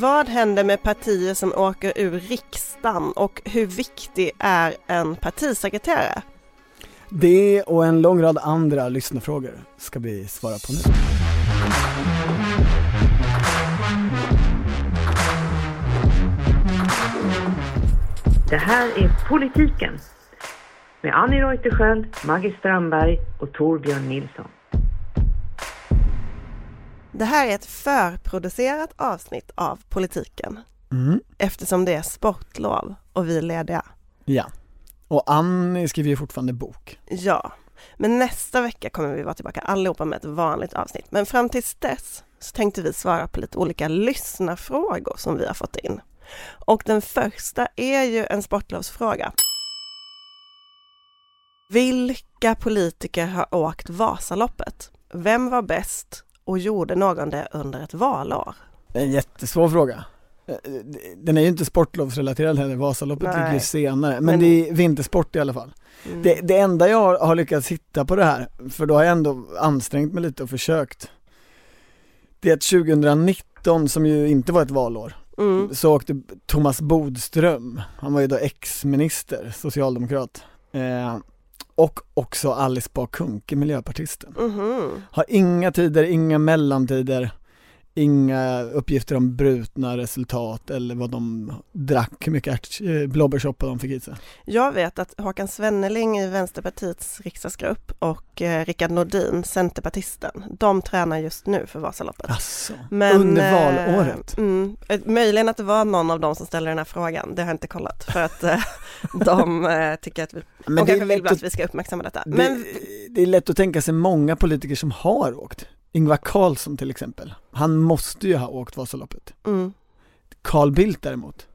Vad händer med partier som åker ur riksdagen och hur viktig är en partisekreterare? Det och en lång rad andra lyssnarfrågor ska vi svara på nu. Det här är Politiken med Annie Reuterskiöld, Maggie Strandberg och Torbjörn Nilsson. Det här är ett förproducerat avsnitt av Politiken Mm. eftersom det är sportlov och vi är lediga. Ja. Och Annie skriver ju fortfarande bok. Ja, men nästa vecka kommer vi vara tillbaka allihopa med ett vanligt avsnitt. Men fram tills dess så tänkte vi svara på lite olika lyssnarfrågor som vi har fått in. Och den första är ju en sportlovsfråga. Vilka politiker har åkt Vasaloppet? Vem var bäst och gjorde någon det under ett valår? Det är en jättesvår fråga. Eh, Den är ju inte sportlovsrelaterad heller, Vasaloppet Nej. ligger ju senare, men, Men- det är vintersport i alla fall. Mm. Det, det enda jag har, har lyckats hitta på det här, för då har jag ändå ansträngt mig lite och försökt, det är att 2019, som ju inte var ett valår, Mm. så åkte Thomas Bodström, han var ju då ex-minister, socialdemokrat, eh, och också Alice Bah Kuhnke, miljöpartisten. Mhm. Har inga tider, inga mellantider, inga uppgifter om brutna resultat eller vad de drack, hur mycket ärt- eh, blåbärssoppa de fick i sig. Jag vet att Håkan Svenneling i Vänsterpartiets riksdagsgrupp och eh, Rickard Nordin, Centerpartisten, de tränar just nu för Vasaloppet. Alltså, Men, under eh, valåret. Mm, eh, möjligen att det var någon av dem som ställde den här frågan, det har jag inte kollat för att eh, de eh, tycker att vi, Men de kanske vill att att, vi ska uppmärksamma detta. det, Men det är lätt att tänka sig många politiker som har åkt. Ingvar Carlsson till exempel, han måste ju ha åkt Vasaloppet. mm, Carl Bildt däremot,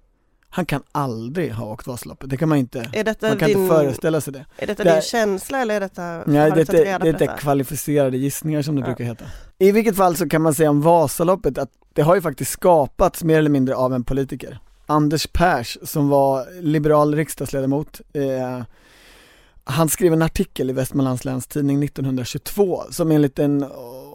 han kan aldrig ha åkt Vasaloppet, det kan man inte, är detta, man kan din, inte föreställa sig det. är detta Det- din känsla eller är detta, Nej, har det, du är- reda är på detta? inte kvalificerade gissningar som det Ja. brukar heta. I vilket fall så kan man säga om Vasaloppet att det har ju faktiskt skapats mer eller mindre av en politiker. Anders Pers som var liberal riksdagsledamot, eh, han skrev en artikel i Västmanlands Läns Tidning 1922 som enligt den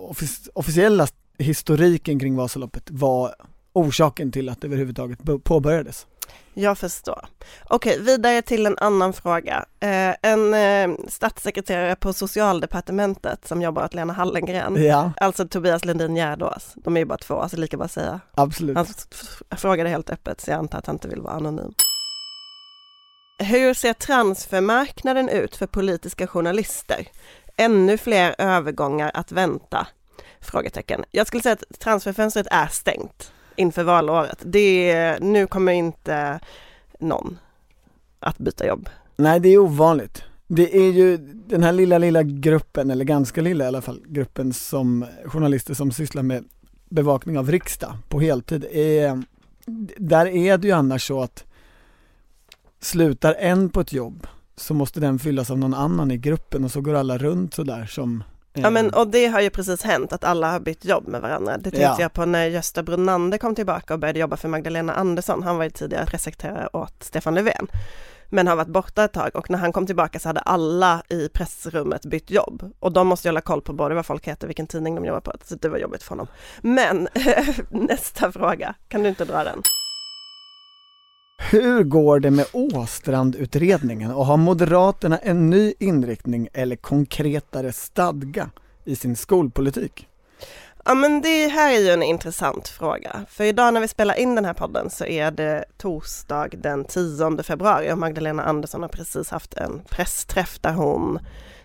offic- officiella historiken kring Vasaloppet var orsaken till att det överhuvudtaget påbörjades. Jag förstår. Okej, vidare till en annan fråga. Eh, en eh, statssekreterare på socialdepartementet som jobbar åt Lena Hallengren, Ja, alltså Tobias Lundin Gärdås, de är ju bara två, alltså lika bara säga. absolut. Han frågade helt öppet så jag antar att han inte vill vara anonym. Hur ser transfermarknaden ut för politiska journalister? Ännu fler övergångar att vänta? Frågetecken. Jag skulle säga att transferfönstret är stängt inför valåret. Det, nu kommer inte någon att byta jobb. Nej, det är ovanligt. Det är ju den här lilla, lilla gruppen, eller ganska lilla i alla fall, gruppen som journalister som sysslar med bevakning av riksdag på heltid. Är, där är det ju annars så att slutar en på ett jobb så måste den fyllas av någon annan i gruppen och så går alla runt sådär som Ja men och det har ju precis hänt att alla har bytt jobb med varandra. Det tänkte Ja. jag på när Gösta Brunander kom tillbaka och började jobba för Magdalena Andersson. Han var ju tidigare pressekreterare åt Stefan Löfven. Men har varit borta ett tag och när han kom tillbaka så hade alla i pressrummet bytt jobb. Och de måste ju hålla koll på både vad folk heter, vilken tidning de jobbar på. Så det var jobbigt för honom. Men nästa fråga, kan du inte dra den? Hur går det med Åstrandutredningen och har Moderaterna en ny inriktning eller konkretare stadga i sin skolpolitik? Ja men det här är ju en intressant fråga. För idag när vi spelar in den här podden så är det torsdag den 10 februari och Magdalena Andersson har precis haft en pressträff där hon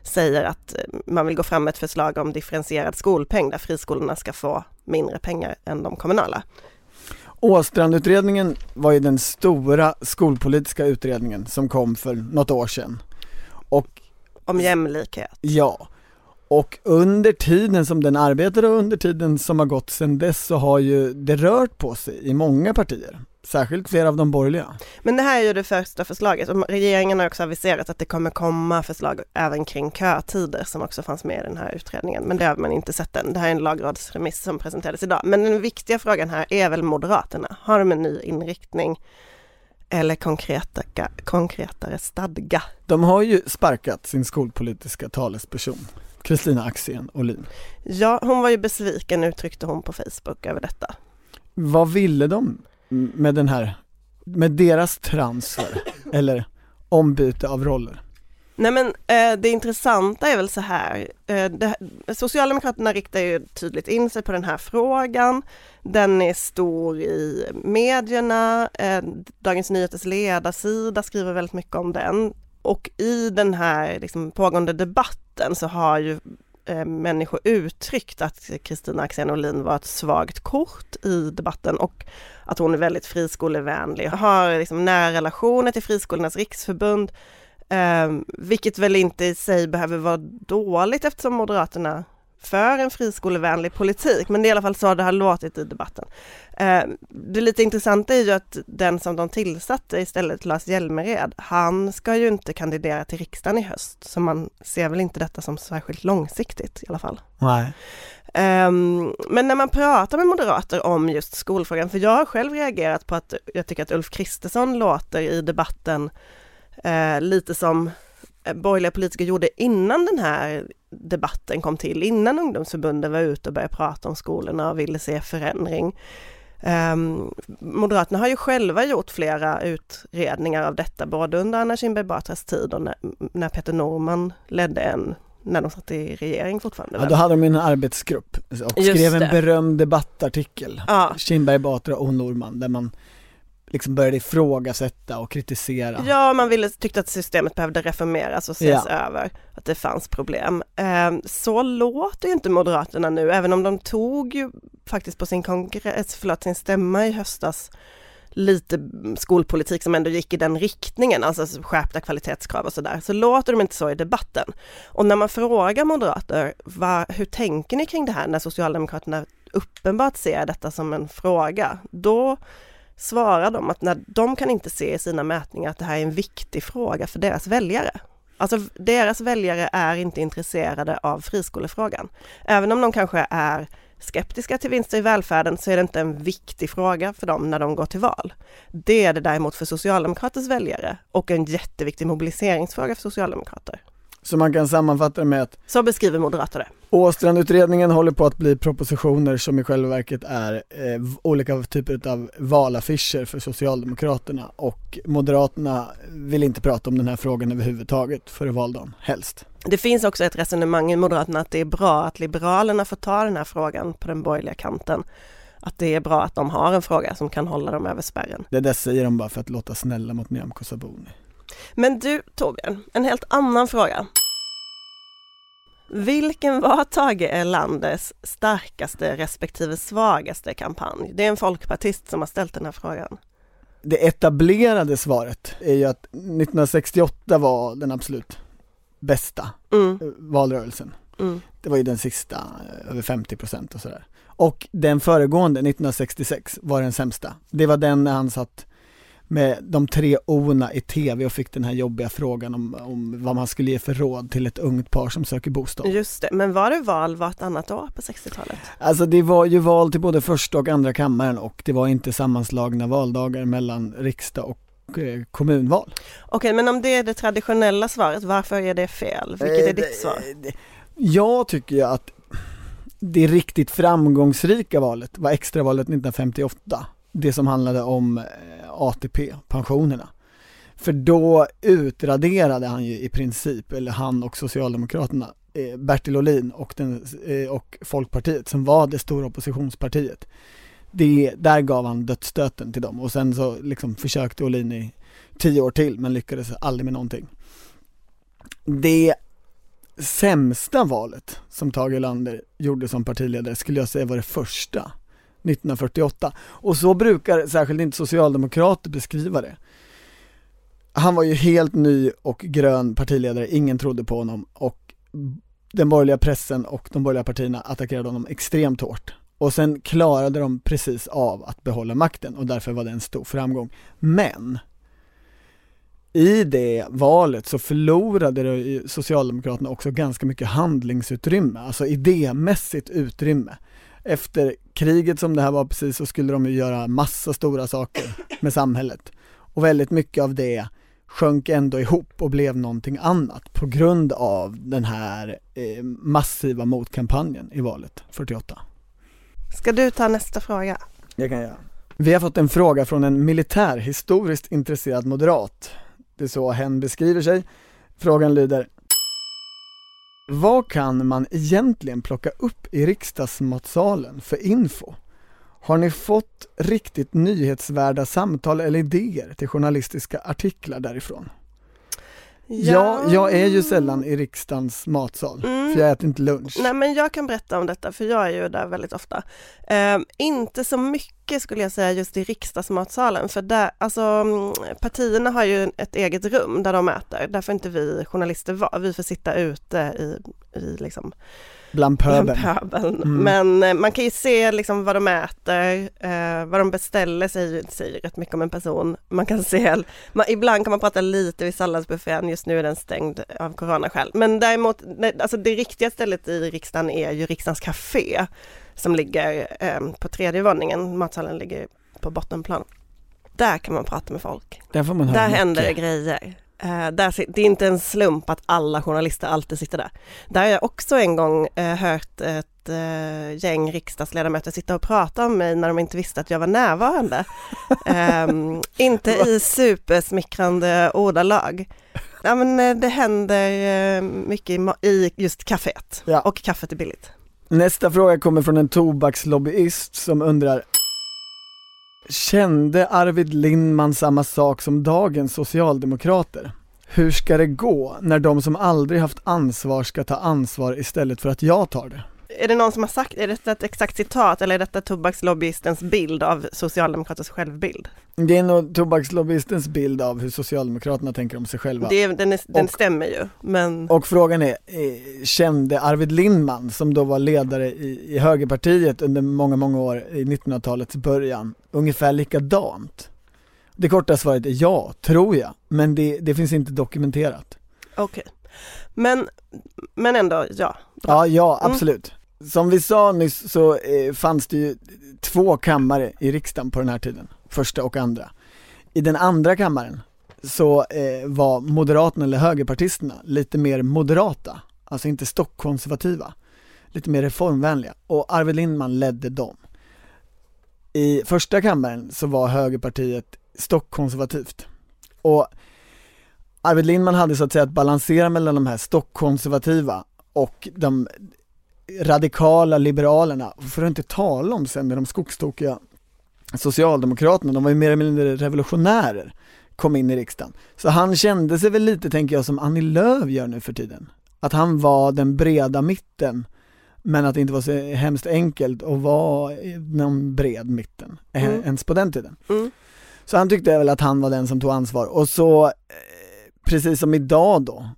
säger att eh, man vill gå fram med ett förslag om differentierad skolpeng där friskolorna ska få mindre pengar än de kommunala. Åstrandutredningen var ju den stora skolpolitiska utredningen som kom för något år sedan. Och Om jämlikhet. ja, och under tiden som den arbetade och under tiden som har gått sedan dess så har ju det rört på sig i många partier. Särskilt flera av de borgerliga. Men det här är ju det första förslaget och regeringen har också aviserat att det kommer komma förslag även kring kötider som också fanns med i den här utredningen. Men det har man inte sett än. Det här är en lagrådsremiss som presenterades idag. Men den viktiga frågan här är väl Moderaterna. Har de en ny inriktning eller konkreta, konkretare stadga? De har ju sparkat sin skolpolitiska talesperson, Kristina Axén Olin. Ja, hon var ju besviken uttryckte hon på Facebook över detta. Vad ville de med den här, med deras transfer eller ombyte av roller? Nej men eh, det intressanta är väl så här, eh, det, Socialdemokraterna riktar ju tydligt in sig på den här frågan. Den är stor i medierna, eh, Dagens Nyheters ledarsida skriver väldigt mycket om den. Och i den här liksom, pågående debatten så har ju eh, människor uttryckt att Kristina Axén Olin var ett svagt kort i debatten och att hon är väldigt friskolevänlig, har liksom nära relationer till Friskolornas riksförbund Eh, vilket väl inte i sig behöver vara dåligt eftersom Moderaterna för en friskolevänlig politik, men det är i alla fall så det har låtit i debatten. Eh, det lite intressanta är ju att den som de tillsatte istället, Lars Hjälmered, han ska ju inte kandidera till riksdagen i höst, så man ser väl inte detta som särskilt långsiktigt i alla fall. Nej. Um, men när man pratar med moderater om just skolfrågan, för jag har själv reagerat på att jag tycker att Ulf Kristersson låter i debatten eh, lite som eh, borgerliga politiker gjorde innan den här debatten kom till, innan ungdomsförbunden var ute och började prata om skolorna och ville se förändring. Um, Moderaterna har ju själva gjort flera utredningar av detta, både under Anna Kinberg Batras tid och när, när Peter Norman ledde en när de satt i regering fortfarande. Ja, då hade de en arbetsgrupp och skrev en berömd debattartikel, ja. Kinberg Batra och Norman, där man liksom började ifrågasätta och kritisera. Ja, man ville, tyckte att systemet behövde reformeras och ses ja. över, att det fanns problem. Ehm, så låter ju inte Moderaterna nu, även om de tog ju faktiskt på sin kongress, förlåt, sin stämma i höstas lite skolpolitik som ändå gick i den riktningen, alltså skärpta kvalitetskrav och sådär, så låter de inte så i debatten. Och när man frågar moderater, vad, hur tänker ni kring det här när Socialdemokraterna uppenbart ser detta som en fråga, då svarar de att när de kan inte se i sina mätningar att det här är en viktig fråga för deras väljare. Alltså deras väljare är inte intresserade av friskolefrågan. Även om de kanske är skeptiska till vinster i välfärden så är det inte en viktig fråga för dem när de går till val. Det är det däremot för Socialdemokraters väljare och en jätteviktig mobiliseringsfråga för Socialdemokrater. Så man kan sammanfatta det med att Så beskriver Moderater det. Åstrandutredningen håller på att bli propositioner som i själva verket är eh, olika typer av valaffischer för Socialdemokraterna och Moderaterna vill inte prata om den här frågan överhuvudtaget före valdagen, helst. Det finns också ett resonemang i Moderaterna att det är bra att Liberalerna får ta den här frågan på den borgerliga kanten. Att det är bra att de har en fråga som kan hålla dem över spärren. Det där säger de bara för att låta snälla mot Nyamko Sabuni. Men du Torbjörn, en helt annan fråga. Vilken var Tage Erlanders starkaste respektive svagaste kampanj? Det är en folkpartist som har ställt den här frågan. Det etablerade svaret är ju att 1968 var den absolut bästa mm. valrörelsen. Mm. Det var ju den sista, eh, över 50 procent och sådär. Och den föregående, 1966, var den sämsta. Det var den när han satt med de tre orna i tv och fick den här jobbiga frågan om, om vad man skulle ge för råd till ett ungt par som söker bostad. Just det, men var det val vartannat år på 60-talet? Alltså det var ju val till både första och andra kammaren och det var inte sammanslagna valdagar mellan riksdag och eh, kommunval. Okej, men om det är det traditionella svaret, varför är det fel? Vilket är ditt svar? Jag tycker ju att det riktigt framgångsrika valet var extravalet 1958 det som handlade om eh, ATP, pensionerna. För då utraderade han ju i princip, eller han och Socialdemokraterna, eh, Bertil Ohlin och, den, eh, och Folkpartiet som var det stora oppositionspartiet. Det, där gav han dödsstöten till dem och sen så liksom försökte Ohlin i tio år till men lyckades aldrig med någonting. Det sämsta valet som Tage Erlander gjorde som partiledare skulle jag säga var det första 1948. Och så brukar särskilt inte socialdemokrater beskriva det. Han var ju helt ny och grön partiledare, ingen trodde på honom och den borgerliga pressen och de borgerliga partierna attackerade honom extremt hårt. Och sen klarade de precis av att behålla makten och därför var det en stor framgång. Men i det valet så förlorade Socialdemokraterna också ganska mycket handlingsutrymme, alltså idémässigt utrymme efter kriget som det här var precis så skulle de ju göra massa stora saker med samhället. Och väldigt mycket av det sjönk ändå ihop och blev någonting annat på grund av den här eh, massiva motkampanjen i valet 48. Ska du ta nästa fråga? Jag kan göra. Vi har fått en fråga från en militär historiskt intresserad moderat. Det är så hen beskriver sig. Frågan lyder Vad kan man egentligen plocka upp i riksdagsmatsalen för info? Har ni fått riktigt nyhetsvärda samtal eller idéer till journalistiska artiklar därifrån? Ja, jag är ju sällan i riksdagens matsal, Mm. för jag äter inte lunch. Nej men jag kan berätta om detta för jag är ju där väldigt ofta. Eh, inte så mycket skulle jag säga just i riksdagsmatsalen för där, alltså mm, partierna har ju ett eget rum där de äter. Där får inte vi journalister vara, vi får sitta ute i, i liksom Bland pöbeln. pöbeln. Mm. Men eh, man kan ju se liksom vad de äter, eh, vad de beställer säger, säger rätt mycket om en person. Man kan se, man, ibland kan man prata lite vid salladsbuffén, just nu är den stängd av coronaskäl. Men däremot, alltså det riktiga stället i riksdagen är ju riksdagens café som ligger eh, på tredje våningen, matsalen ligger på bottenplan. Där kan man prata med folk. Där får man höra Där mycket. händer det grejer. Eh, där, det är inte en slump att alla journalister alltid sitter där. Där har jag också en gång eh, hört ett eh, gäng riksdagsledamöter sitta och prata om mig när de inte visste att jag var närvarande. Ehm, inte i supersmickrande ordalag. Ja, men, det händer mycket i, i just kaféet Ja. och kaffet är billigt. Nästa fråga kommer från en tobakslobbyist som undrar Kände Arvid Lindman samma sak som dagens socialdemokrater? Hur ska det gå när de som aldrig haft ansvar ska ta ansvar istället för att jag tar det? Är det någon som har sagt, är detta ett exakt citat eller är detta tobakslobbyistens bild av Socialdemokraters självbild? Det är nog tobakslobbyistens bild av hur Socialdemokraterna tänker om sig själva. Det, den, är, den Och- stämmer ju, men Och frågan är, eh, kände Arvid Lindman, som då var ledare i, i högerpartiet under många, många år i 1900-talets början, ungefär likadant? Det korta svaret är ja, tror jag, men det, det finns inte dokumenterat. okej. Men, men ändå, ja. Ja, ja, Mm. Som vi sa nyss så eh, fanns det ju två kammare i riksdagen på den här tiden, första och andra. I den andra kammaren så eh, var moderaterna eller högerpartisterna lite mer moderata, alltså inte stockkonservativa, lite mer reformvänliga och Arvid Lindman ledde dem. I första kammaren så var högerpartiet stockkonservativt och Arvid Lindman hade så att säga att balansera mellan de här stockkonservativa och de radikala liberalerna, för att inte tala om sen när de skogstokiga Socialdemokraterna, de var ju mer eller mindre revolutionärer, kom in i riksdagen. Så han kände sig väl lite, tänker jag, som Annie Lööf gör nu för tiden. Att han var den breda mitten, men att det inte var så hemskt enkelt att vara någon bred mitten, eh, Mm. ens på den tiden. Mm. Så han tyckte väl att han var den som tog ansvar och så, eh, precis som idag då,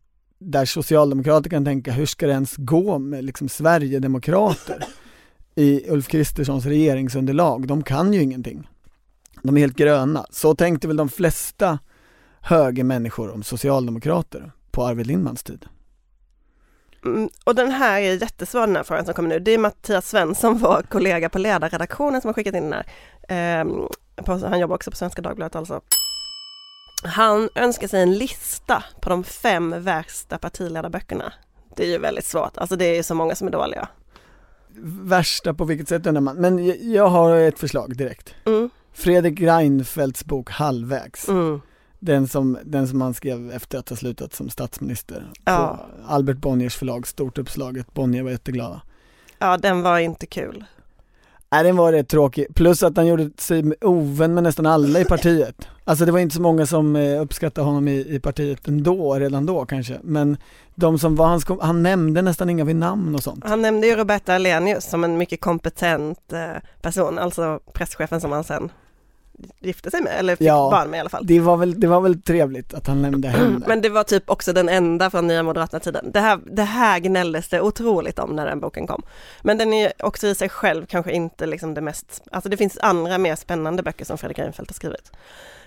där socialdemokrater kan tänka, hur ska det ens gå med liksom Sverigedemokrater i Ulf Kristerssons regeringsunderlag? De kan ju ingenting. De är helt gröna. Så tänkte väl de flesta högermänniskor om socialdemokrater på Arvid Lindmans tid. Mm, och den här är jättesvår den här frågan som kommer nu. Det är Mattias Svensson, vår kollega på ledarredaktionen som har skickat in den här. Eh, på, han jobbar också på Svenska Dagbladet alltså. Han önskar sig en lista på de fem värsta partiledarböckerna. Det är ju väldigt svårt, alltså det är ju så många som är dåliga. Värsta på vilket sätt undrar man, men jag- har ett förslag direkt. Mm, Fredrik Reinfeldts bok Halvvägs. mm, Den som, den som han skrev efter att ha slutat som statsminister Ja. på Albert Bonniers förlag, stort uppslaget, Bonnier var jätteglada. ja, den var inte kul. Nej den var rätt tråkig, plus att han gjorde sig ovän med nästan alla i partiet. Alltså det var inte så många som eh, uppskattade honom i, i partiet ändå, redan då kanske, men de som var hans, han nämnde nästan inga vid namn och sånt. Han nämnde ju Roberta Alenius som en mycket kompetent eh, person, alltså presschefen som han sen gifte sig med, eller fick Ja. barn med i alla fall. Det var väl, det var väl trevligt att han nämnde henne. Men det var typ också den enda från Nya Moderaterna-tiden. Det här, det här gnälldes det otroligt om när den boken kom. Men den är också i sig själv kanske inte liksom det mest, alltså det finns andra mer spännande böcker som Fredrik Reinfeldt har skrivit.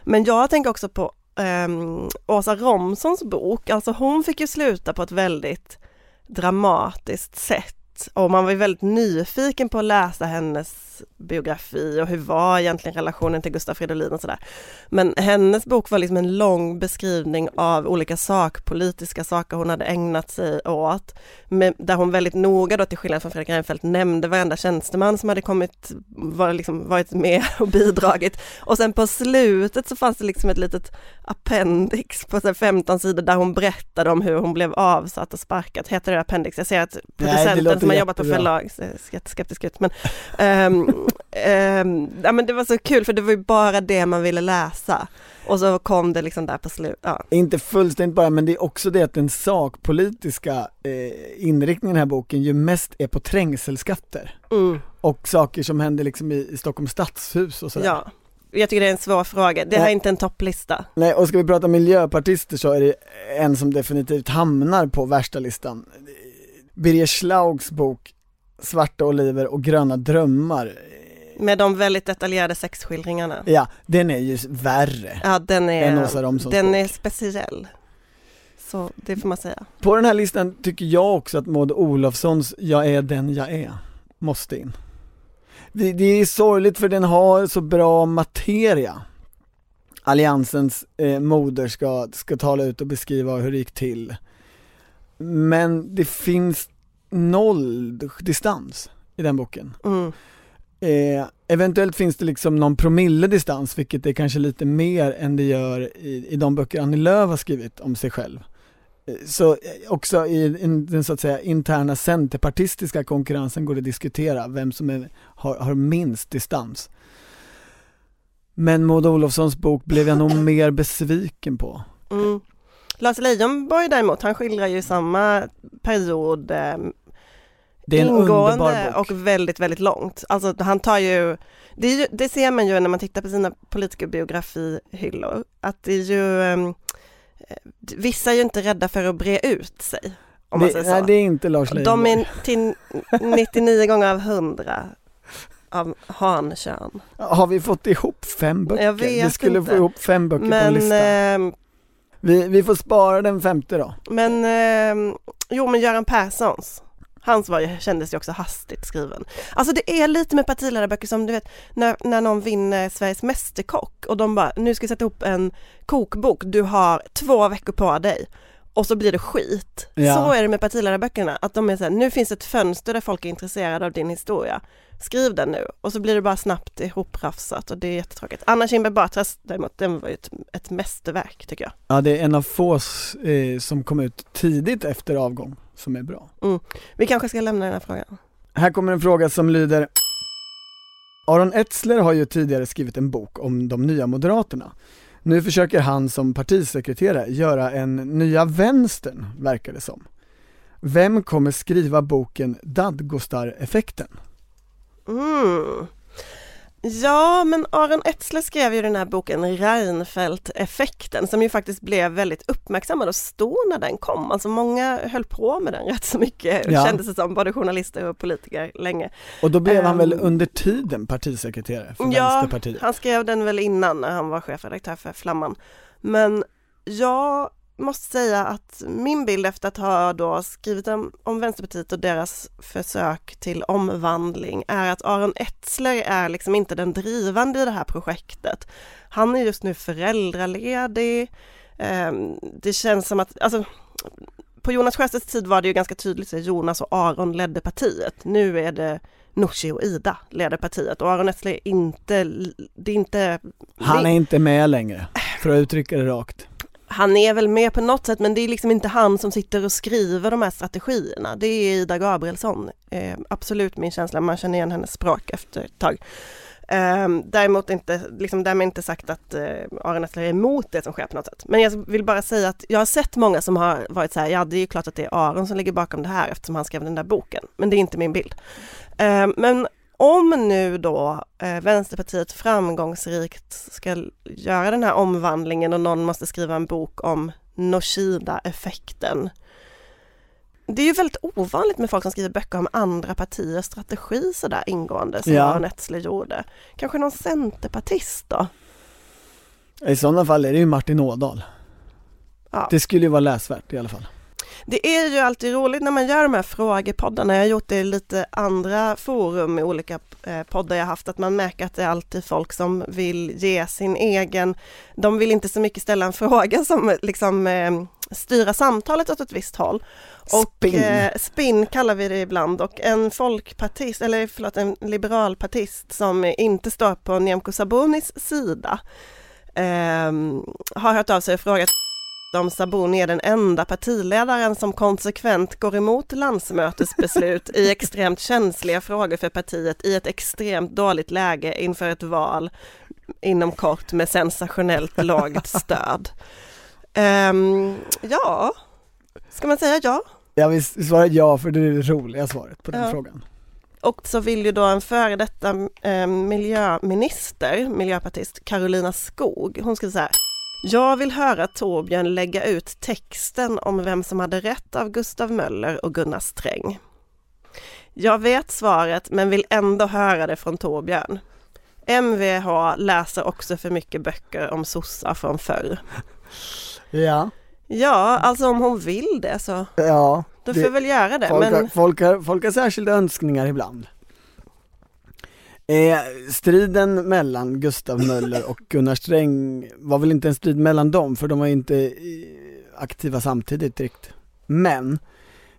Men jag tänker också på um, Åsa Romsons bok, alltså hon fick ju sluta på ett väldigt dramatiskt sätt och man var ju väldigt nyfiken på att läsa hennes biografi och hur var egentligen relationen till Gustaf Fridolin och sådär. Men hennes bok var liksom en lång beskrivning av olika sakpolitiska saker hon hade ägnat sig åt. Med, där hon väldigt noga då till skillnad från Fredrik Reinfeldt nämnde varenda tjänsteman som hade kommit, var liksom, varit med och bidragit. Och sen på slutet så fanns det liksom ett litet appendix på 15 sidor där hon berättade om hur hon blev avsatt och sparkat. Heter det appendix? Jag ser att producenten som har jobbat på förlag jätteskeptisk ut. Men, um, um, ja, men det var så kul för det var ju bara det man ville läsa. Och så kom det liksom där på slutet. Ja. Inte fullständigt bara, men det är också det att den sakpolitiska eh, inriktningen i den här boken ju mest är på trängselskatter. Mm. Och saker som händer liksom i, i Stockholms stadshus och sådär. Ja, jag tycker det är en svår fråga. Det här är inte en topplista. Nej, och ska vi prata miljöpartister så är det en som definitivt hamnar på värsta listan. Birger Schlaugs bok Svarta oliver och gröna drömmar. Med de väldigt detaljerade sexskildringarna. Ja, den är ju värre ja, den är, än Åsa Romsons Den bok. är speciell. Så det får man säga. På den här listan tycker jag också att Maud Olofssons Jag är den jag är måste in. Det, det är sorgligt för den har så bra materia. Alliansens eh, moder ska, ska tala ut och beskriva hur det gick till. Men det finns noll distans i den boken. Mm. Eh, eventuellt finns det liksom någon promille distans, vilket är kanske lite mer än det gör i, i de böcker Annie Lööf har skrivit om sig själv. Eh, Så eh, också i, i den så att säga interna centerpartistiska konkurrensen går det att diskutera vem som är, har, har minst distans. Men Maud Olofssons bok blev jag nog mer besviken på. Mm. Lars Leijonborg däremot, han skildrar ju samma period eh, Det är en ingående bok. och väldigt, väldigt långt. Alltså han tar ju det, ju, det ser man ju när man tittar på sina politikerbiografihyllor, att det är ju, eh, vissa är ju inte rädda för att bre ut sig, om man det, säger så. nej, det är inte Lars De Leijonborg. är till 99 gånger av 100 av hankön. Har vi fått ihop fem böcker? Jag vet vi skulle inte. få ihop fem böcker på en Men, lista. eh, Vi, vi får spara den femte då. men eh, jo men Göran Perssons, hans var ju, kändes ju också hastigt skriven. Alltså det är lite med partiledarböcker som du vet när, när någon vinner Sveriges Mästerkock och de bara, nu ska vi sätta ihop en kokbok, du har två veckor på dig och så blir det skit. Ja. Så är det med partiledarböckerna, att de är så här, nu finns ett fönster där folk är intresserade av din historia. Skriv den nu och så blir det bara snabbt ihoprafsat och det är jättetråkigt. Anna Kinberg Batras däremot, den var ju ett, ett mästerverk tycker jag. Ja, det är en av få eh, som kom ut tidigt efter avgång som är bra. Vi kanske ska lämna den här frågan. Här kommer en fråga som lyder Aron Etzler har ju tidigare skrivit en bok om de nya moderaterna. Nu försöker han som partisekreterare göra en nya vänstern, verkar det som. Vem kommer skriva boken Dadgostar-effekten? Mm. Ja, men Aron Etzler skrev ju den här boken Reinfeldt-effekten som ju faktiskt blev väldigt uppmärksammad och stor när den kom. Alltså många höll på med den rätt så mycket, Ja. kändes det som, både journalister och politiker länge. Och då blev han väl Ehm. under tiden partisekreterare för Ja, Vänsterpartiet? Han skrev den väl innan när han var chefredaktör för Flamman. Men jag måste säga att min bild efter att ha då skrivit om, om Vänsterpartiet och deras försök till omvandling är att Aron Etzler är liksom inte den drivande i det här projektet. Han är just nu föräldraledig. Ehm, Det känns som att, alltså på Jonas Sjöstedts tid var det ju ganska tydligt att Jonas och Aron ledde partiet. Nu är det Nooshi och Ida leder partiet och Aron Etzler är inte, det är inte Han är inte med längre, för att uttrycka det rakt han är väl med på något sätt men det är liksom inte han som sitter och skriver de här strategierna. Det är Ida Gabrielsson. Eh, absolut min känsla, man känner igen hennes språk efter ett tag. Eh, däremot inte, liksom därmed inte sagt att eh, Aron Essler är emot det som sker på något sätt. Men jag vill bara säga att jag har sett många som har varit så här, ja det är ju klart att det är Aron som ligger bakom det här eftersom han skrev den där boken. Men det är inte min bild. Eh, men om nu då eh, Vänsterpartiet framgångsrikt ska göra den här omvandlingen och någon måste skriva en bok om Noshida-effekten. Det är ju väldigt ovanligt med folk som skriver böcker om andra partiers strategi sådär ingående som Ja. Aron Etzler gjorde. Kanske någon centerpartist då? I sådana fall är det ju Martin Ådahl. Ja. Det skulle ju vara läsvärt i alla fall. Det är ju alltid roligt när man gör de här frågepoddarna. Jag har gjort det i lite andra forum i olika eh, poddar jag haft, att man märker att det är alltid folk som vill ge sin egen, de vill inte så mycket ställa en fråga som liksom eh, styra samtalet åt ett visst håll. Och Spinn. eh, spinn kallar vi det ibland och en folkpartist, eller förlåt en liberalpartist som inte står på Nyamko Sabunis sida eh, har hört av sig och frågat om Sabuni är den enda partiledaren som konsekvent går emot landsmötesbeslut i extremt känsliga frågor för partiet i ett extremt dåligt läge inför ett val inom kort med sensationellt lågt stöd. Ehm, ja, ska man säga ja? Jag vill svara ja för det är det roliga svaret på den Ja. frågan. Och så vill ju då en före detta eh, miljöminister, miljöpartist, Carolina Skog, hon skulle säga jag vill höra Torbjörn lägga ut texten om vem som hade rätt av Gustav Möller och Gunnar Sträng. Jag vet svaret men vill ändå höra det från Torbjörn. MVH läser också för mycket böcker om sossar från förr. Ja, Ja, alltså om hon vill det så ja. då får vi väl göra det. Folk, Men har, folk, har, folk har särskilda önskningar ibland. Eh, striden mellan Gustav Möller och Gunnar Sträng var väl inte en strid mellan dem för de var inte eh, aktiva samtidigt direkt. Men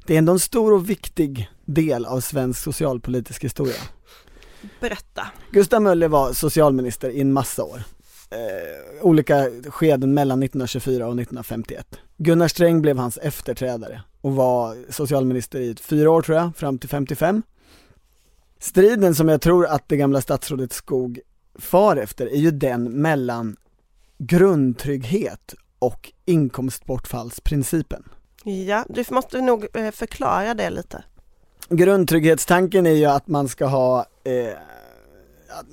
det är ändå en stor och viktig del av svensk socialpolitisk historia. berätta. Gustav Möller var socialminister i en massa år. Eh, olika skeden mellan 1924 och 1951. Gunnar Sträng blev hans efterträdare och var socialminister i fyra år tror jag, fram till 55. Striden som jag tror att det gamla statsrådet Skog far efter är ju den mellan grundtrygghet och inkomstbortfallsprincipen. Ja, du måste nog eh, förklara det lite. Grundtrygghetstanken är ju att man ska ha eh,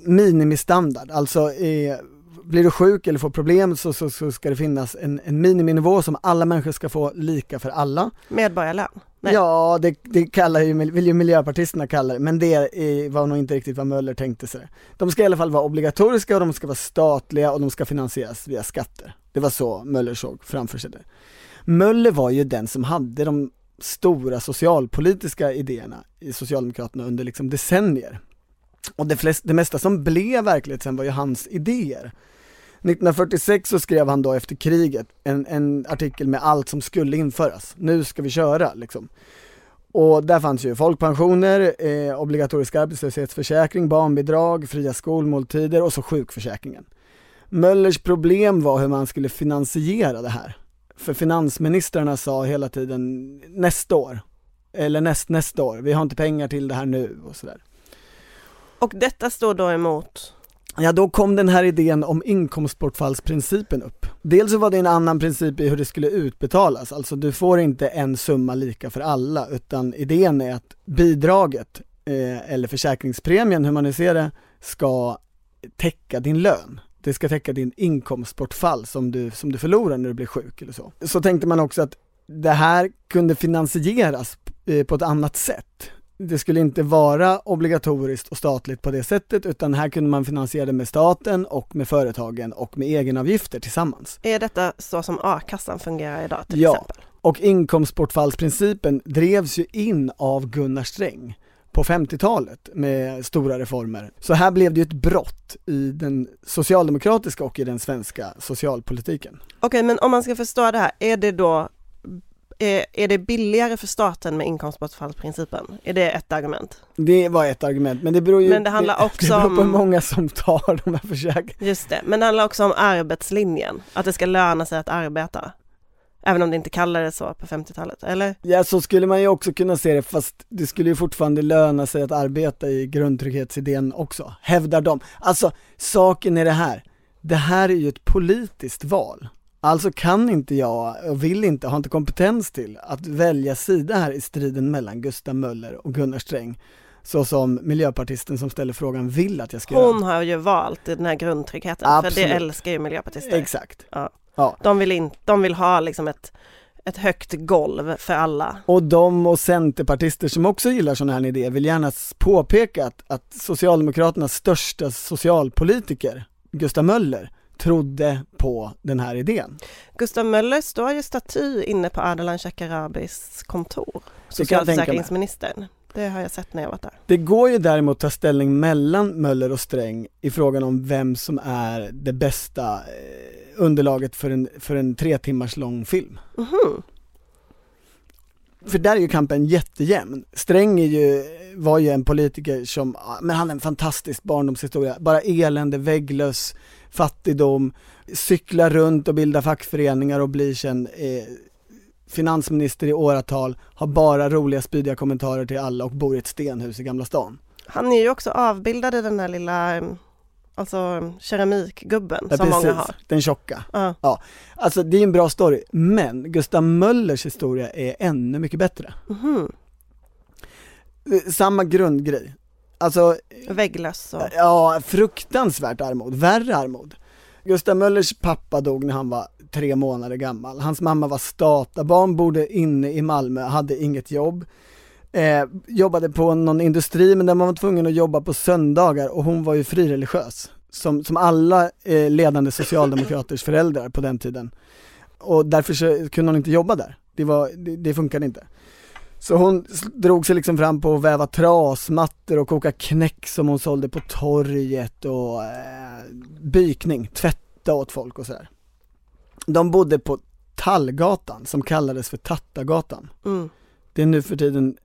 minimistandard, alltså eh, blir du sjuk eller får problem så, så, så ska det finnas en, en miniminivå som alla människor ska få lika för alla. Medborgarlön. Nej. Ja, det, det kallar ju, vill ju miljöpartisterna kalla det, men det var nog inte riktigt vad Möller tänkte sig. De ska i alla fall vara obligatoriska och de ska vara statliga och de ska finansieras via skatter. Det var så Möller såg framför sig det. Möller var ju den som hade de stora socialpolitiska idéerna i Socialdemokraterna under liksom decennier. Och det, flest, det mesta som blev verklighet sen var ju hans idéer. 1946 så skrev han då efter kriget en, en artikel med allt som skulle införas. Nu ska vi köra liksom. Och där fanns ju folkpensioner, eh, obligatorisk arbetslöshetsförsäkring, barnbidrag, fria skolmåltider och så sjukförsäkringen. Möllers problem var hur man skulle finansiera det här. För finansministrarna sa hela tiden nästa år, eller näst, nästa år, vi har inte pengar till det här nu och sådär. Och detta står då emot? Ja, då kom den här idén om inkomstbortfallsprincipen upp. Dels så var det en annan princip i hur det skulle utbetalas, alltså du får inte en summa lika för alla, utan idén är att bidraget, eh, eller försäkringspremien, hur man nu ser det, ska täcka din lön. Det ska täcka din inkomstbortfall som du, som du förlorar när du blir sjuk eller så. Så tänkte man också att det här kunde finansieras eh, på ett annat sätt det skulle inte vara obligatoriskt och statligt på det sättet utan här kunde man finansiera det med staten och med företagen och med egenavgifter tillsammans. Är detta så som a-kassan fungerar idag till Ja. exempel? Och inkomstbortfallsprincipen drevs ju in av Gunnar Sträng på 50-talet med stora reformer. Så här blev det ju ett brott i den socialdemokratiska och i den svenska socialpolitiken. Okej, men om man ska förstå det här, är det då är, är det billigare för staten med inkomstbortfallsprincipen? Är det ett argument? Det var ett argument, men det beror ju Men det handlar också det beror på hur många som tar de här försäkringarna. Just det, men det handlar också om arbetslinjen, att det ska löna sig att arbeta. Även om det inte kallades så på 50-talet, eller? Ja, så skulle man ju också kunna se det, fast det skulle ju fortfarande löna sig att arbeta i grundtrygghetsidén också, hävdar de. Alltså, saken är det här, det här är ju ett politiskt val. Alltså kan inte jag, och vill inte, har inte kompetens till att välja sida här i striden mellan Gustav Möller och Gunnar Sträng, så som miljöpartisten som ställer frågan vill att jag ska Hon göra. har ju valt den här grundtryggheten, för det Absolut. älskar ju miljöpartister. Exakt. Ja. Ja. De vill, in, de vill ha liksom ett, ett högt golv för alla. Och de och centerpartister som också gillar sådana här idéer vill gärna påpeka att, att Socialdemokraternas största socialpolitiker, Gustav Möller, trodde på den här idén. Gustav Möller står ju staty inne på Ardalan Shekarabis kontor, socialförsäkringsministern. Det har jag sett när jag varit där. Det går ju däremot att ta ställning mellan Möller och Sträng i frågan om vem som är det bästa eh, underlaget för en, för en tre timmars lång film. Mhm. För där är ju kampen jättejämn. Sträng är ju, var ju en politiker som, men han har en fantastisk barndomshistoria, bara elände, vägglös, fattigdom, cykla runt och bilda fackföreningar och blir sen eh, finansminister i åratal, har bara roliga spydiga kommentarer till alla och bor i ett stenhus i Gamla stan. Han är ju också avbildad i den här lilla mm, alltså keramikgubben Ja, som många har. den tjocka. Ja. Alltså det är en bra story, men Gustav Möllers historia är ännu mycket bättre. Eh, Samma grundgrej. Alltså, Vägglöss och... ja, fruktansvärt armod, värre armod. Gustav Möllers pappa dog när han var tre månader gammal. Hans mamma var statabarn, bodde inne i Malmö, hade inget jobb. Eh, jobbade på någon industri men där man var tvungen att jobba på söndagar och hon var ju frireligiös. Som, som alla eh, ledande socialdemokraters föräldrar på den tiden. Och därför så kunde hon inte jobba där. Det, var, det, det funkade inte. Så hon drog sig liksom fram på att väva trasmattor och koka knäck som hon sålde på torget och eh, bykning, tvätta åt folk och sådär. De bodde på Tallgatan som kallades för Tattagatan. Mm. Det är nu för tiden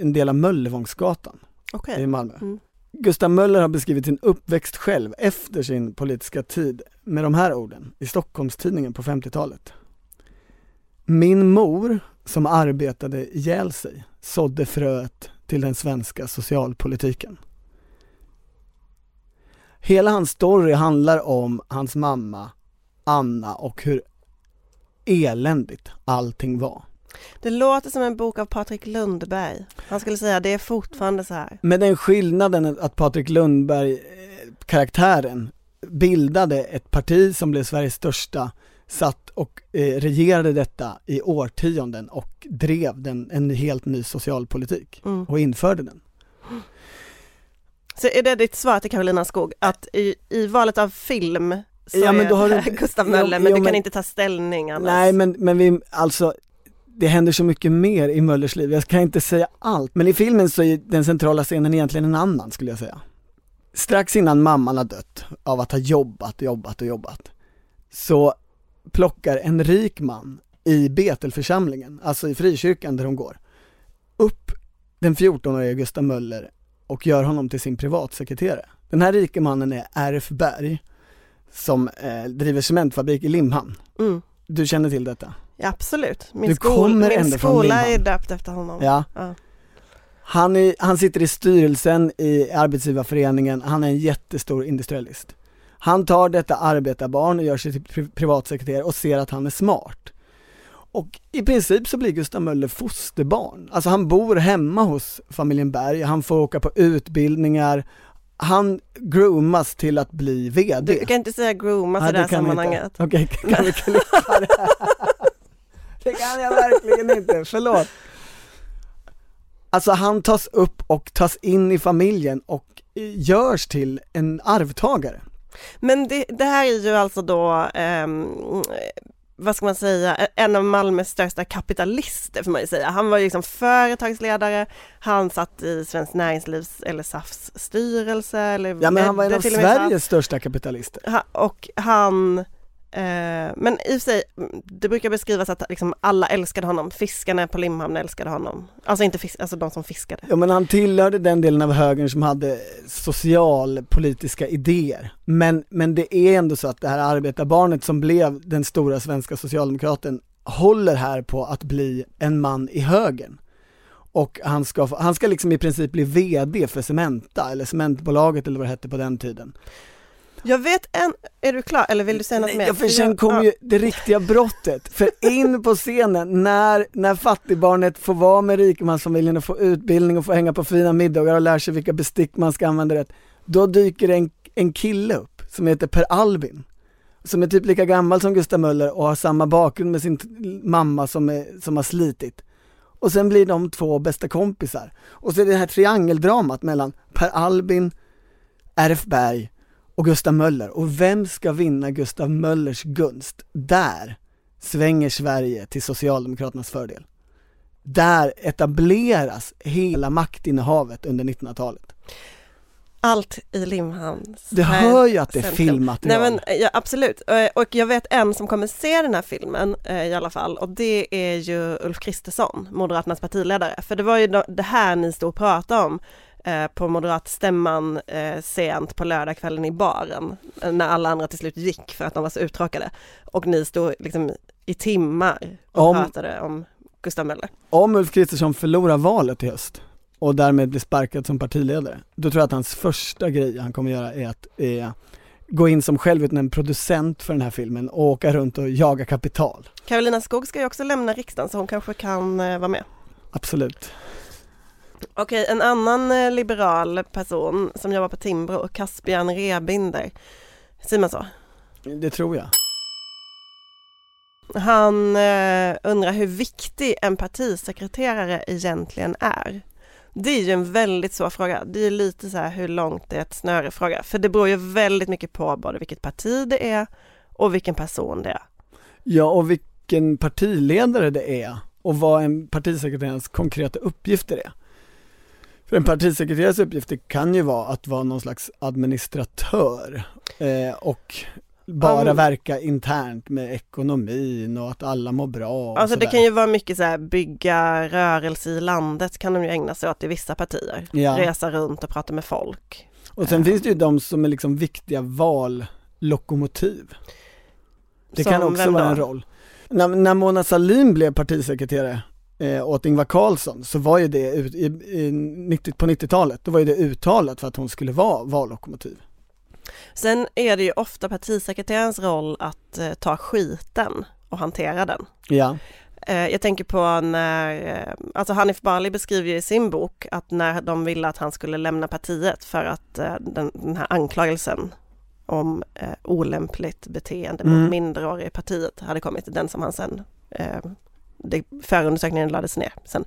en del av Möllevångsgatan Okej. i Malmö. Mm. Gustav Möller har beskrivit sin uppväxt själv efter sin politiska tid med de här orden i Stockholms-Tidningen på 50-talet. Min mor, som arbetade ihjäl sig, sådde fröet till den svenska socialpolitiken. Hela hans story handlar om hans mamma, Anna och hur eländigt allting var. Det låter som en bok av Patrik Lundberg. Han skulle säga det är fortfarande så här. Med den skillnaden att Patrik Lundberg, eh, karaktären, bildade ett parti som blev Sveriges största, satt och eh, regerade detta i årtionden och drev den, en helt ny socialpolitik Mm. och införde den. Så är det ditt svar till Carolina Skog, att i, i valet av film så Ja, men då har du- Gustav Jo, Möller, men jo, du kan men- inte ta ställning annars? Nej men, men vi, alltså det händer så mycket mer i Möllers liv, jag kan inte säga allt, men i filmen så är den centrala scenen egentligen en annan skulle jag säga. Strax innan mamman har dött av att ha jobbat och jobbat och jobbat, så plockar en rik man i Betelförsamlingen, alltså i frikyrkan där hon går, upp den 14-årige Gustav Möller och gör honom till sin privatsekreterare. Den här rike mannen är R.F. Berg, som eh, driver cementfabrik i Limhamn. Mm. Du känner till detta? Ja, absolut. Min, Du skol, min skola är döpt efter honom. Ja. Ja. Han, är, han sitter i styrelsen i arbetsgivarföreningen, han är en jättestor industrialist. Han tar detta arbetarbarn och gör sig till pri- privatsekreterare och ser att han är smart. Och i princip så blir Gustav Möller fosterbarn. Alltså han bor hemma hos familjen Berg, han får åka på utbildningar, han groomas till att bli VD. Du kan inte säga groomas Nej, i det här sammanhanget. Okej, kan vi klippa det? det kan jag verkligen inte, förlåt. Alltså han tas upp och tas in i familjen och eh, görs till en arvtagare. Men det, det här är ju alltså då, ehm, vad ska man säga, en av Malmös största kapitalister får man ju säga. Han var ju liksom företagsledare, han satt i Svenskt Näringslivs eller SAFs styrelse. Eller Ja men han var en av Sveriges största kapitalister. Och han, eh, men i och för sig, mm, det brukar beskrivas att liksom alla älskade honom, fiskarna på Limhamn älskade honom. Alltså inte fisk, alltså de som fiskade. Ja men han tillhörde den delen av högern som hade socialpolitiska idéer. Men, men det är ändå så att det här arbetarbarnet som blev den stora svenska socialdemokraten håller här på att bli en man i högern. Och han ska, han ska liksom i princip bli VD för Cementa, eller Cementbolaget eller vad det hette på den tiden. Jag vet en, är du klar eller vill du säga något mer? Ja, för sen Ja. ju det riktiga brottet. För in på scenen, när, när fattigbarnet får vara med rikemansfamiljen och få utbildning och få hänga på fina middagar och lär sig vilka bestick man ska använda rätt. Då dyker en, en kille upp som heter Per Albin. Som är typ lika gammal som Gustav Möller och har samma bakgrund med sin mamma som, är, som har slitit. Och sen blir de två bästa kompisar. Och så är det här triangeldramat mellan Per Albin, RF Berg och Gustav Möller. Och vem ska vinna Gustav Möllers gunst? Där svänger Sverige till Socialdemokraternas fördel. Där etableras hela maktinnehavet under 1900-talet. Allt i Limhamns Du hör ju att det är filmmaterial. Nej men ja, absolut, och jag vet en som kommer se den här filmen eh, i alla fall och det är ju Ulf Kristersson, Moderaternas partiledare. För det var ju det här ni stod och pratade om eh, på moderatstämman eh, sent på lördagskvällen i baren eh, när alla andra till slut gick för att de var så uttråkade. Och ni stod liksom i timmar och Om- pratade om Gustav Möller. Om Ulf Kristersson förlorar valet i höst och därmed blir sparkad som partiledare, då tror jag att hans första grej han kommer göra är att eh, gå in som självutnämnd producent för den här filmen och åka runt och jaga kapital. Karolina Skog ska ju också lämna riksdagen så hon kanske kan eh, vara med. Absolut. Okej, en annan eh, liberal person som jobbar på Timbro, Caspian Rebinder. Säger man så? Det tror jag. Han eh, undrar hur viktig en partisekreterare egentligen är. Det är ju en väldigt svår fråga. Det är lite så här hur långt det är ett snöre fråga. För det beror ju väldigt mycket på både vilket parti det är och vilken person det är. Ja, och vilken partiledare det är och vad en partisekreterares konkreta uppgifter är. För en partisekreterares uppgifter kan ju vara att vara någon slags administratör eh, och bara Om- verka internt med ekonomin och att alla mår bra Alltså det kan ju vara mycket så här bygga rörelse i landet kan de ju ägna sig åt i vissa partier. Ja. Resa runt och prata med folk. Och sen finns det ju de som är liksom viktiga vallokomotiv. Det kan Som också vem vara en roll. När, när Mona Sahlin blev partisekreterare eh, åt Ingvar Carlsson så var ju det ut, i, i 90, på 90-talet, då var ju det uttalat för att hon skulle vara vallokomotiv. Sen är det ju ofta partisekreterarens roll att eh, ta skiten och hantera den. Ja, Eh, jag tänker på när, eh, alltså Hanif Bali beskriver ju i sin bok att när de ville att han skulle lämna partiet för att eh, den, den här anklagelsen om olämpligt beteende Mm. mot minderåriga i partiet hade kommit, den som han sen, det, förundersökningen lades ner sen.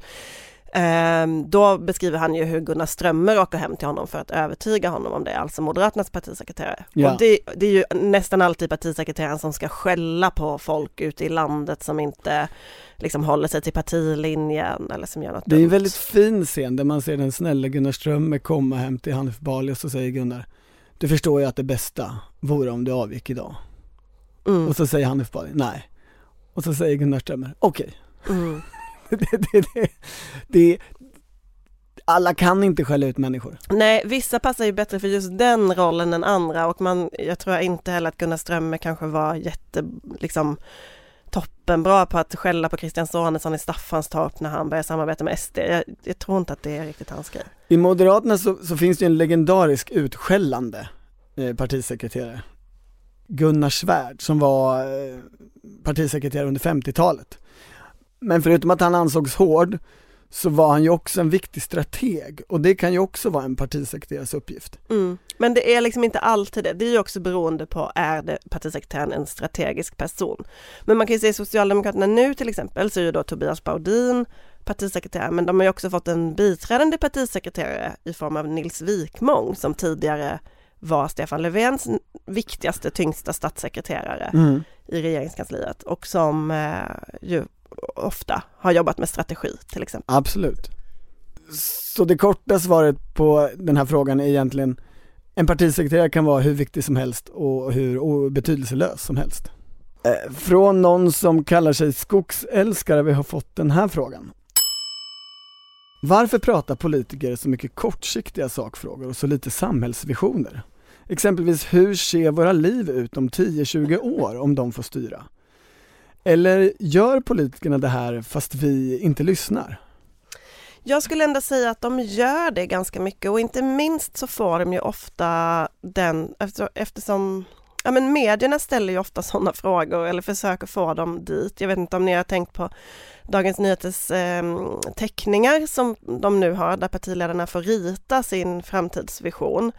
Eh, då beskriver han ju hur Gunnar Strömmer åker hem till honom för att övertyga honom om det, alltså Moderaternas partisekreterare. Ja. Och det, det är ju nästan alltid partisekreteraren som ska skälla på folk ute i landet som inte liksom håller sig till partilinjen eller som gör något det är en dumt. väldigt fin scen där man ser den snälla Gunnar Strömmer komma hem till Hanif Bali och så säger Gunnar Du förstår ju att det bästa vore om du avgick idag. mm, Och så säger Hanif Bali, nej. Och så säger Gunnar Strömmer, okej. Mm. det, det, det, det, alla kan inte skälla ut människor. Nej, vissa passar ju bättre för just den rollen än andra och man, jag tror inte heller att Gunnar Strömmer kanske var jätte, liksom toppenbra på att skälla på Christian Sonesson i Staffanstorp när han började samarbeta med SD. Jag, jag tror inte att det är riktigt hans grej. I Moderaterna så, så finns det ju en legendarisk utskällande eh, partisekreterare. Gunnar Svärd som var eh, partisekreterare under 50-talet. Men förutom att han ansågs hård så var han ju också en viktig strateg och det kan ju också vara en partisekreterares uppgift. Mm. Men det är liksom inte alltid det. Det är ju också beroende på, är det partisekreteraren en strategisk person? Men man kan ju se Socialdemokraterna nu till exempel så är ju då Tobias Baudin partisekreterare, men de har ju också fått en biträdande partisekreterare i form av Nils Wikmång som tidigare var Stefan Löfvens viktigaste, tyngsta statssekreterare Mm. i regeringskansliet och som eh, ju ofta har jobbat med strategi till exempel. Absolut. Så det korta svaret på den här frågan är egentligen en partisekreterare kan vara hur viktig som helst och hur betydelselös som helst. Eh, från någon som kallar sig skogsälskare vi har fått den här frågan. Varför pratar politiker så mycket kortsiktiga sakfrågor och så lite samhällsvisioner? Exempelvis hur ser våra liv ut om 10-20 år om de får styra? Eller gör politikerna det här fast vi inte lyssnar? Jag skulle ändå säga att de gör det ganska mycket och inte minst så får de ju ofta den, eftersom Ja men medierna ställer ju ofta sådana frågor eller försöker få dem dit. Jag vet inte om ni har tänkt på Dagens Nyheters eh, teckningar som de nu har där partiledarna får rita sin framtidsvision.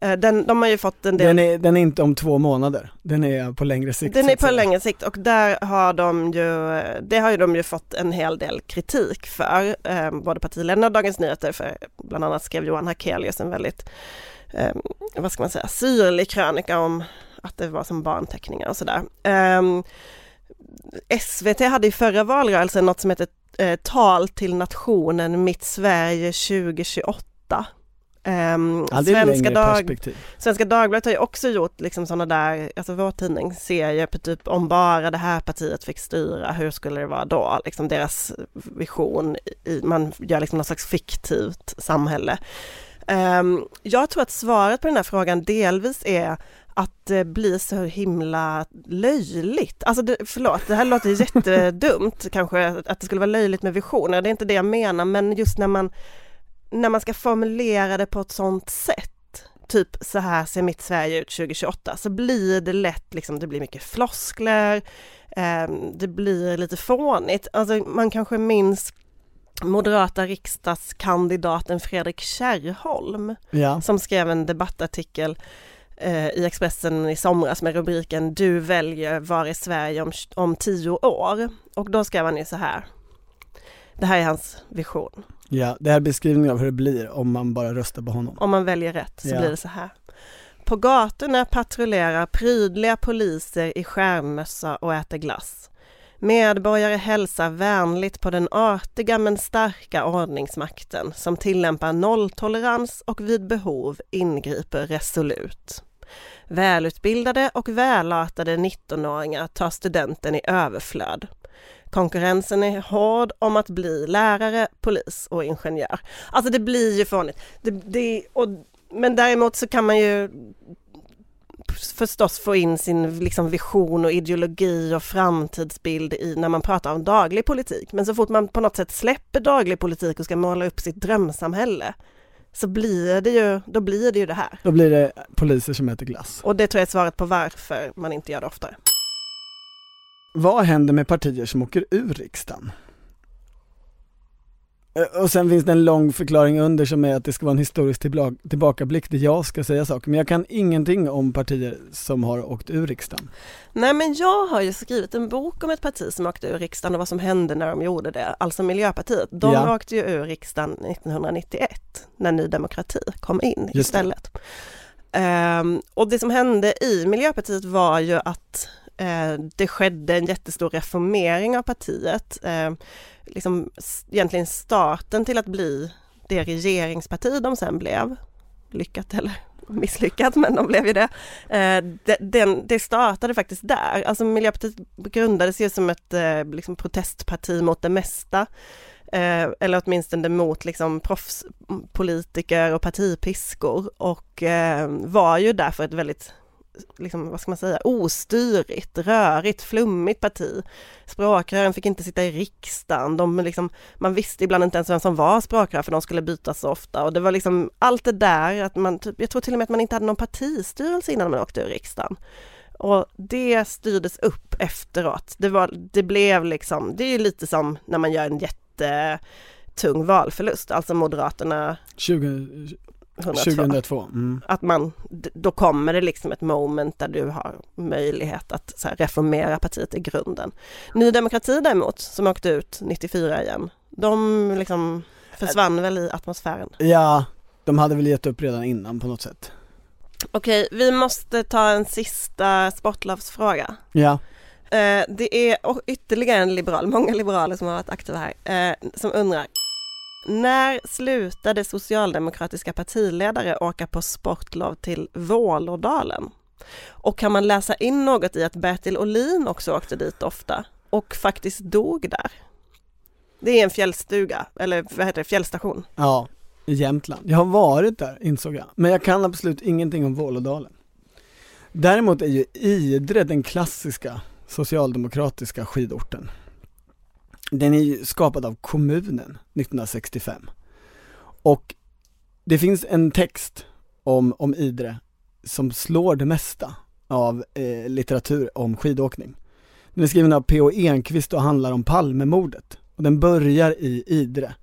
Eh, den, de har ju fått en del Den är, den är inte om två månader, den är på längre sikt. Den är på längre sikt och där har de ju, det har ju de ju fått en hel del kritik för, eh, både partiledarna och Dagens Nyheter, för bland annat skrev Johan Hakelius en väldigt eh, vad ska man säga, syrlig krönika om att det var som barnteckningar och sådär. Um, SVT hade i förra valrörelsen något som heter eh, Tal till nationen Mitt Sverige 2028. Um, Svenska, Dag Svenska Dagbladet har ju också gjort liksom sådana där, alltså vår tidning, serier på typ om bara det här partiet fick styra, hur skulle det vara då? Liksom deras vision, i, man gör liksom något slags fiktivt samhälle. Um, jag tror att svaret på den här frågan delvis är att det blir så himla löjligt. Alltså det, förlåt, det här låter jättedumt kanske, att det skulle vara löjligt med visioner, det är inte det jag menar, men just när man, när man ska formulera det på ett sånt sätt, typ så här ser mitt Sverige ut 2028, så blir det lätt liksom, det blir mycket floskler, eh, det blir lite fånigt. Alltså man kanske minns moderata riksdagskandidaten Fredrik Kärrholm ja. som skrev en debattartikel eh, i Expressen i somras med rubriken Du väljer var i Sverige om, om tio år. Och då skrev han ju så här. Det här är hans vision. Ja, det här är beskrivningen av hur det blir om man bara röstar på honom. Om man väljer rätt så ja. blir det så här. På gatorna patrullerar prydliga poliser i skärmmössa och äter glass. Medborgare hälsar vänligt på den artiga men starka ordningsmakten som tillämpar nolltolerans och vid behov ingriper resolut. Välutbildade och välartade 19-åringar tar studenten i överflöd. Konkurrensen är hård om att bli lärare, polis och ingenjör. Alltså det blir ju fånigt. Det, det, och, men däremot så kan man ju förstås få in sin liksom vision och ideologi och framtidsbild i när man pratar om daglig politik. Men så fort man på något sätt släpper daglig politik och ska måla upp sitt drömsamhälle så blir det ju, då blir det ju det här. Då blir det poliser som äter glass. Och det tror jag är svaret på varför man inte gör det oftare. Vad händer med partier som åker ur riksdagen? Eh, och sen finns det en lång förklaring under som är att det ska vara en historisk tillbakablick där jag ska säga saker. Men jag kan ingenting om partier som har åkt ur riksdagen. Nej men jag har ju skrivit en bok om ett parti som åkte ur riksdagen och vad som hände när de gjorde det. Alltså Miljöpartiet. De ja. åkte ju ur riksdagen 1991 när Ny Demokrati kom in Just istället. Um, och det som hände i Miljöpartiet var ju att Eh, det skedde en jättestor reformering av partiet. Eh, liksom egentligen starten till att bli det regeringsparti de sen blev. Lyckat eller misslyckat, men de blev ju det. Eh, den, det startade faktiskt där. Alltså Miljöpartiet grundades ju som ett liksom protestparti mot det mesta. Eh, eller åtminstone mot liksom proffspolitiker och partipiskor och var ju därför ett väldigt liksom, vad ska man säga, ostyrigt, rörigt, flummigt parti. Språkrören fick inte sitta i riksdagen, de liksom, man visste ibland inte ens vem som var språkrör för de skulle bytas så ofta och det var liksom allt det där att man, typ, jag tror till och med att man inte hade någon partistyrelse innan man åkte ur riksdagen. Och det styrdes upp efteråt. Det, var, det blev liksom, det är lite som när man gör en jättetung valförlust, alltså Moderaterna 20, 102. 2002. Mm. Att man, då kommer det liksom ett moment där du har möjlighet att här, reformera partiet i grunden. Ny Demokrati däremot, som åkte ut 94 igen, de liksom försvann väl i atmosfären? Ja, de hade väl gett upp redan innan på något sätt. Okej, vi måste ta en sista sportlovsfråga. Ja. Eh, det är ytterligare en liberal, många liberaler som har varit aktiva här, eh, som undrar när slutade socialdemokratiska partiledare åka på sportlov till Vålådalen? Och kan man läsa in något i att Bertil Olin också åkte dit ofta och faktiskt dog där? Det är en fjällstuga, eller vad heter det, fjällstation. Ja, i Jämtland. Jag har varit där insåg jag, men jag kan absolut ingenting om Vålådalen. Däremot är ju Idre den klassiska socialdemokratiska skidorten. Den är ju skapad av kommunen 1965. Och det finns en text om, om Idre som slår det mesta av eh, litteratur om skidåkning. Den är skriven av P.O. Enquist och handlar om Palmemordet. Och den börjar i Idre,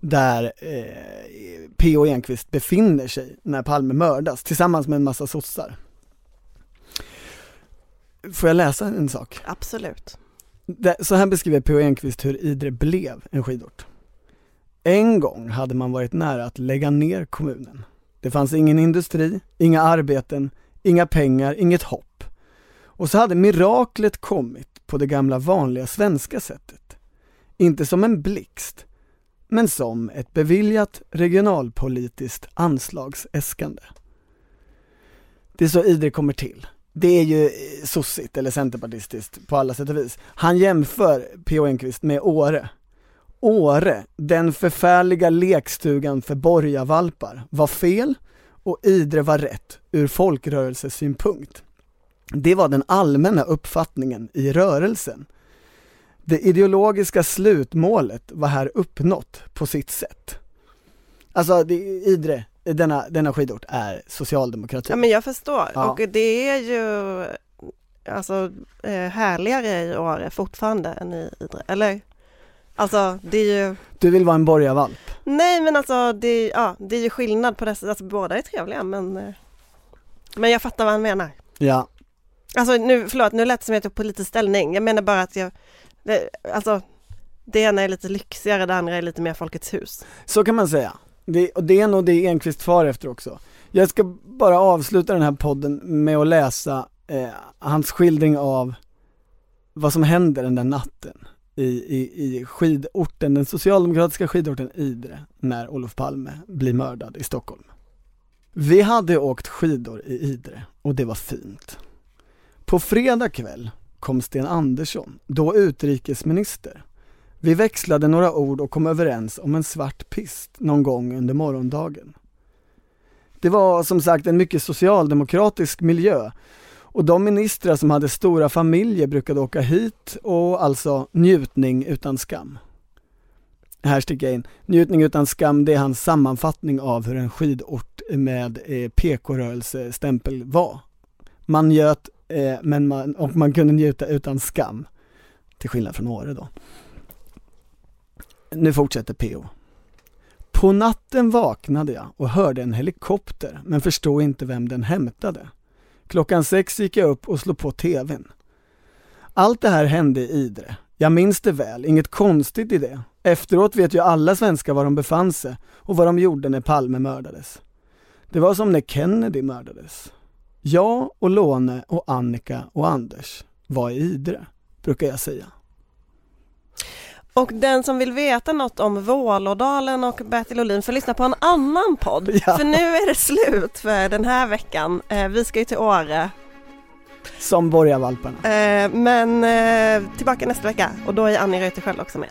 där eh, P.O. Enquist befinner sig när Palme mördas tillsammans med en massa sossar. Får jag läsa en sak? Absolut. Så här beskriver P.O. Enquist hur Idre blev en skidort. En gång hade man varit nära att lägga ner kommunen. Det fanns ingen industri, inga arbeten, inga pengar, inget hopp. Och så hade miraklet kommit på det gamla vanliga svenska sättet. Inte som en blixt, men som ett beviljat regionalpolitiskt anslagsäskande. Det är så Idre kommer till. Det är ju eh, sossigt eller centerpartistiskt på alla sätt och vis. Han jämför P.O. Enquist med Åre. Åre, den förfärliga lekstugan för borgarvalpar, var fel och Idre var rätt ur folkrörelsesynpunkt. Det var den allmänna uppfattningen i rörelsen. Det ideologiska slutmålet var här uppnått på sitt sätt. Alltså, det, Idre, denna, denna skidort är socialdemokrati. Ja men jag förstår Ja. och det är ju alltså eh, härligare i Åre fortfarande än i Idre, eller? Alltså det är ju, Du vill vara en borgarvalp? nej men alltså det, är- ja, det är ju skillnad på dessa, alltså båda är trevliga men eh, Men jag fattar vad han menar. Ja. Alltså nu, förlåt, nu lät det som att jag tog politisk ställning. Jag menar bara att jag, det, alltså det ena är lite lyxigare, det andra är lite mer Folkets hus. Så kan man säga. Det, och det är nog det Enqvist far efter också. Jag ska bara avsluta den här podden med att läsa eh, hans skildring av vad som händer den där natten i, i, i skidorten, den socialdemokratiska skidorten Idre, när Olof Palme blir mördad i Stockholm. Vi hade åkt skidor i Idre och det var fint. På fredag kväll kom Sten Andersson, då utrikesminister. Vi växlade några ord och kom överens om en svart pist någon gång under morgondagen. Det var som sagt en mycket socialdemokratisk miljö och de ministrar som hade stora familjer brukade åka hit och alltså njutning utan skam. Här sticker jag in. Njutning utan skam, det är hans sammanfattning av hur en skidort med eh, PK-rörelsestämpel var. Man njöt eh, men man, och man kunde njuta utan skam. Till skillnad från Åre då. Nu fortsätter PO. På natten vaknade jag och hörde en helikopter men förstod inte vem den hämtade. Klockan sex gick jag upp och slog på TVn. Allt det här hände i Idre. Jag minns det väl, inget konstigt i det. Efteråt vet ju alla svenskar var de befann sig och vad de gjorde när Palme mördades. Det var som när Kennedy mördades. Jag och Låne och Annika och Anders var i Idre, brukar jag säga. Och den som vill veta något om Vålådalen och Bertil Ohlin får lyssna på en annan podd. Ja. För nu är det slut för den här veckan. Eh, vi ska ju till Åre. Som borgarvalparna. Eh, men eh, tillbaka nästa vecka och då är Annie Reuterskiöld också med.